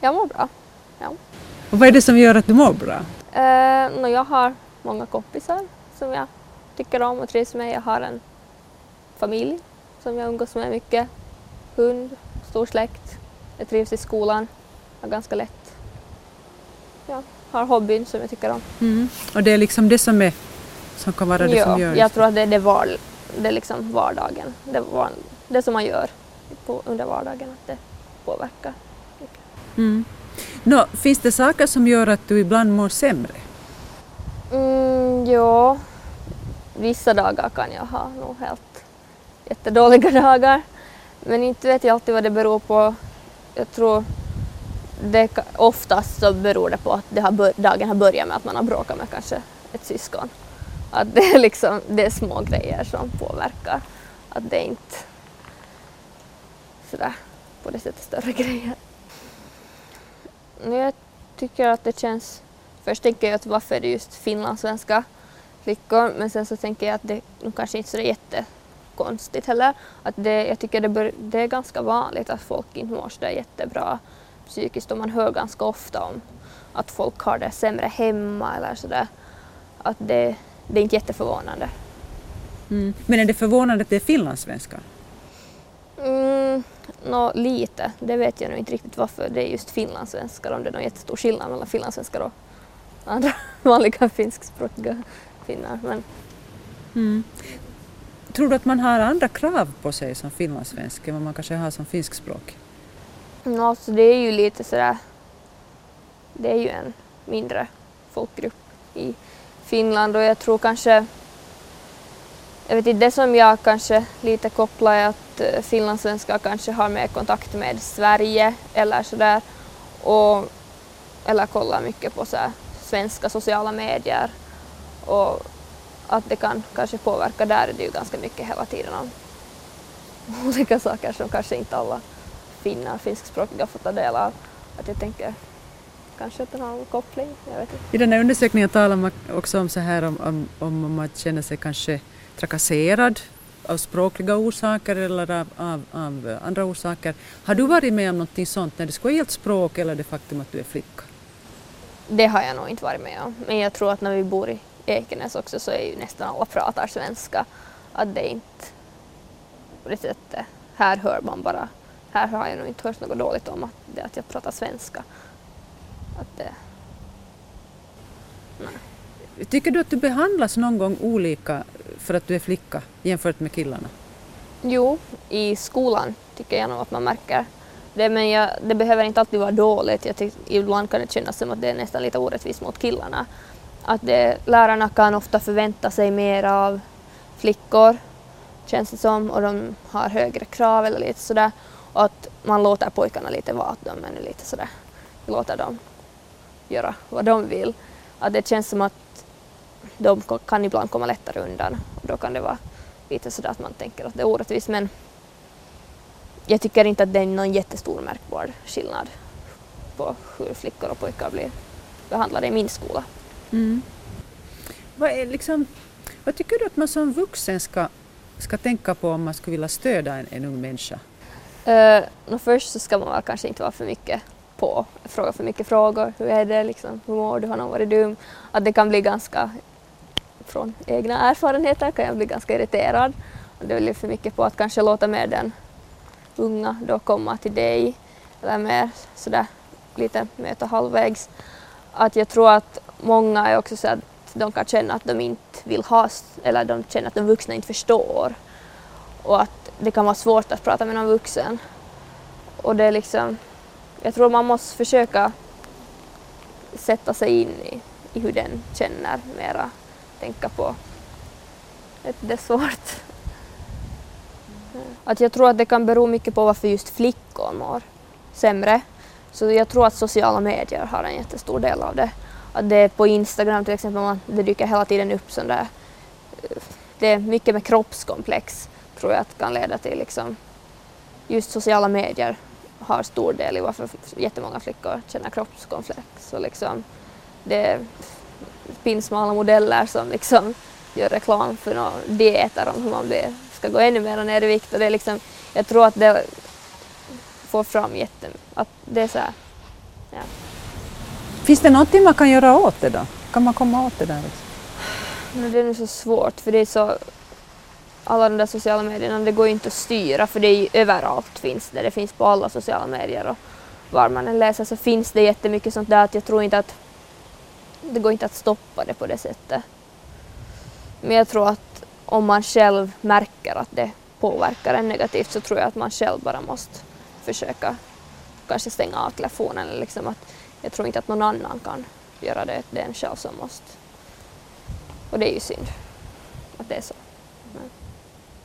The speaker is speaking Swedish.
Jag mår bra. Ja. Och vad är det som gör att du mår bra? Eh, no, jag har många kompisar som jag tycker om och trivs med. Jag har en familj som jag umgås med mycket. Hund, stor släkt. Jag trivs i skolan. Jag har ganska lätt. Ja, har hobbyn som jag tycker om. Mm. Och det är liksom det som, är, som kan vara det ja, som gör jag tror att det är det, var, det är liksom vardagen. Det, var, det som man gör på, under vardagen, att det påverkar. Mm. Nå, finns det saker som gör att du ibland mår sämre? Mm, ja, vissa dagar kan jag ha nog helt jättedåliga dagar. Men inte vet jag alltid vad det beror på. Jag tror det oftast så beror det på att det har dagen har börjat med att man har bråkat med kanske ett syskon. Att det är liksom det är små grejer som påverkar. Att det är inte sådär på det sättet större grejer. Jag tycker att det känns Först tänker jag att varför är det just finlandssvenska flickor men sen så tänker jag att det kanske inte är så jättekonstigt heller. Att det, jag tycker det, bör, det är ganska vanligt att folk inte mår så där jättebra psykiskt och man hör ganska ofta om att folk har det sämre hemma eller sådär. Att det, det är inte jätteförvånande. Mm. Men är det förvånande att det är finlandssvenskar? Nå, lite, det vet jag nog inte riktigt varför det är just finlandssvenskar, om det är någon jättestor skillnad mellan finlandssvenskar och andra vanliga finskspråkiga finnar. Men Mm. Tror du att man har andra krav på sig som finlandssvensk än vad man kanske har som finskspråk? no, alltså, det är ju lite sådär, det är ju en mindre folkgrupp i Finland och jag tror kanske, jag vet inte, det som jag kanske lite kopplar är att eh, finlandssvenskar kanske har mer kontakt med Sverige eller sådär och eller kollar mycket på så här, svenska sociala medier och att det kan kanske påverka där är det ju ganska mycket hela tiden om olika saker som kanske inte alla finnar, finskspråkiga får ta del av. Att jag tänker kanske att det har en koppling, jag vet inte. I den här undersökningen talar man också om så här om, om, om man känner sig kanske trakasserad av språkliga orsaker eller av, av, av andra orsaker. Har du varit med om någonting sånt när det skulle ha gällt språk eller det faktum att du är flicka? Det har jag nog inte varit med om. Men jag tror att när vi bor i Ekenäs också så är ju nästan alla pratar svenska. Att det är inte på det sättet. Här hör man bara, här har jag nog inte hört något dåligt om att, det, att jag pratar svenska. Att det, nej. Tycker du att du behandlas någon gång olika för att du är flicka jämfört med killarna? Jo, i skolan tycker jag nog att man märker det, men jag, det behöver inte alltid vara dåligt. Jag tyck, ibland kan det kännas som att det är nästan lite orättvist mot killarna. Att det, lärarna kan ofta förvänta sig mer av flickor, känns det som, och de har högre krav eller lite sådär. Och att man låter pojkarna lite vara, att de är lite sådär, låter dem göra vad de vill. Att det känns som att de kan ibland komma lättare undan. Och då kan det vara lite sådär att man tänker att det är orättvist men jag tycker inte att det är någon jättestor märkbar skillnad på hur flickor och pojkar blir behandlade i min skola. Mm. Vad, är liksom, vad tycker du att man som vuxen ska, ska tänka på om man skulle vilja stödja en, en ung människa? Uh, först så ska man väl kanske inte vara för mycket på, fråga för mycket frågor. Hur är det liksom? Hur mår du? Har någon varit dum? Att det kan bli ganska, från egna erfarenheter kan jag bli ganska irriterad. Det blir för mycket på att kanske låta mer den unga då komma till dig eller mer sådär lite möta halvvägs. Att jag tror att många är också så att de kan känna att de inte vill ha eller de känner att de vuxna inte förstår och att det kan vara svårt att prata med någon vuxen. Och det är liksom, jag tror man måste försöka sätta sig in i, i hur den känner mera, tänka på. att Det är svårt. Mm. Att jag tror att det kan bero mycket på varför just flickor mår sämre. Så jag tror att sociala medier har en jättestor del av det. Att det är på Instagram till exempel, man, det dyker hela tiden upp sån där, eh, det är mycket med kroppskomplex tror jag att kan leda till liksom, just sociala medier har stor del i varför jättemånga flickor känner kroppskomplex. Så liksom, det finns smala modeller som liksom gör reklam för några dieter om hur man blir, ska gå ännu mer ner i vikt. Och det är liksom, jag tror att det får fram jätte, att det är så här, Ja. Finns det någonting man kan göra åt det då? Kan man komma åt det där? Liksom? Men det är nog så svårt för det är så alla de där sociala medierna, det går ju inte att styra för det är ju överallt finns det. Det finns på alla sociala medier och var man än läser så finns det jättemycket sånt där att jag tror inte att det går inte att stoppa det på det sättet. Men jag tror att om man själv märker att det påverkar en negativt så tror jag att man själv bara måste försöka kanske stänga av telefonen. Liksom att jag tror inte att någon annan kan göra det, det är en själv som måste. Och det är ju synd att det är så. Men.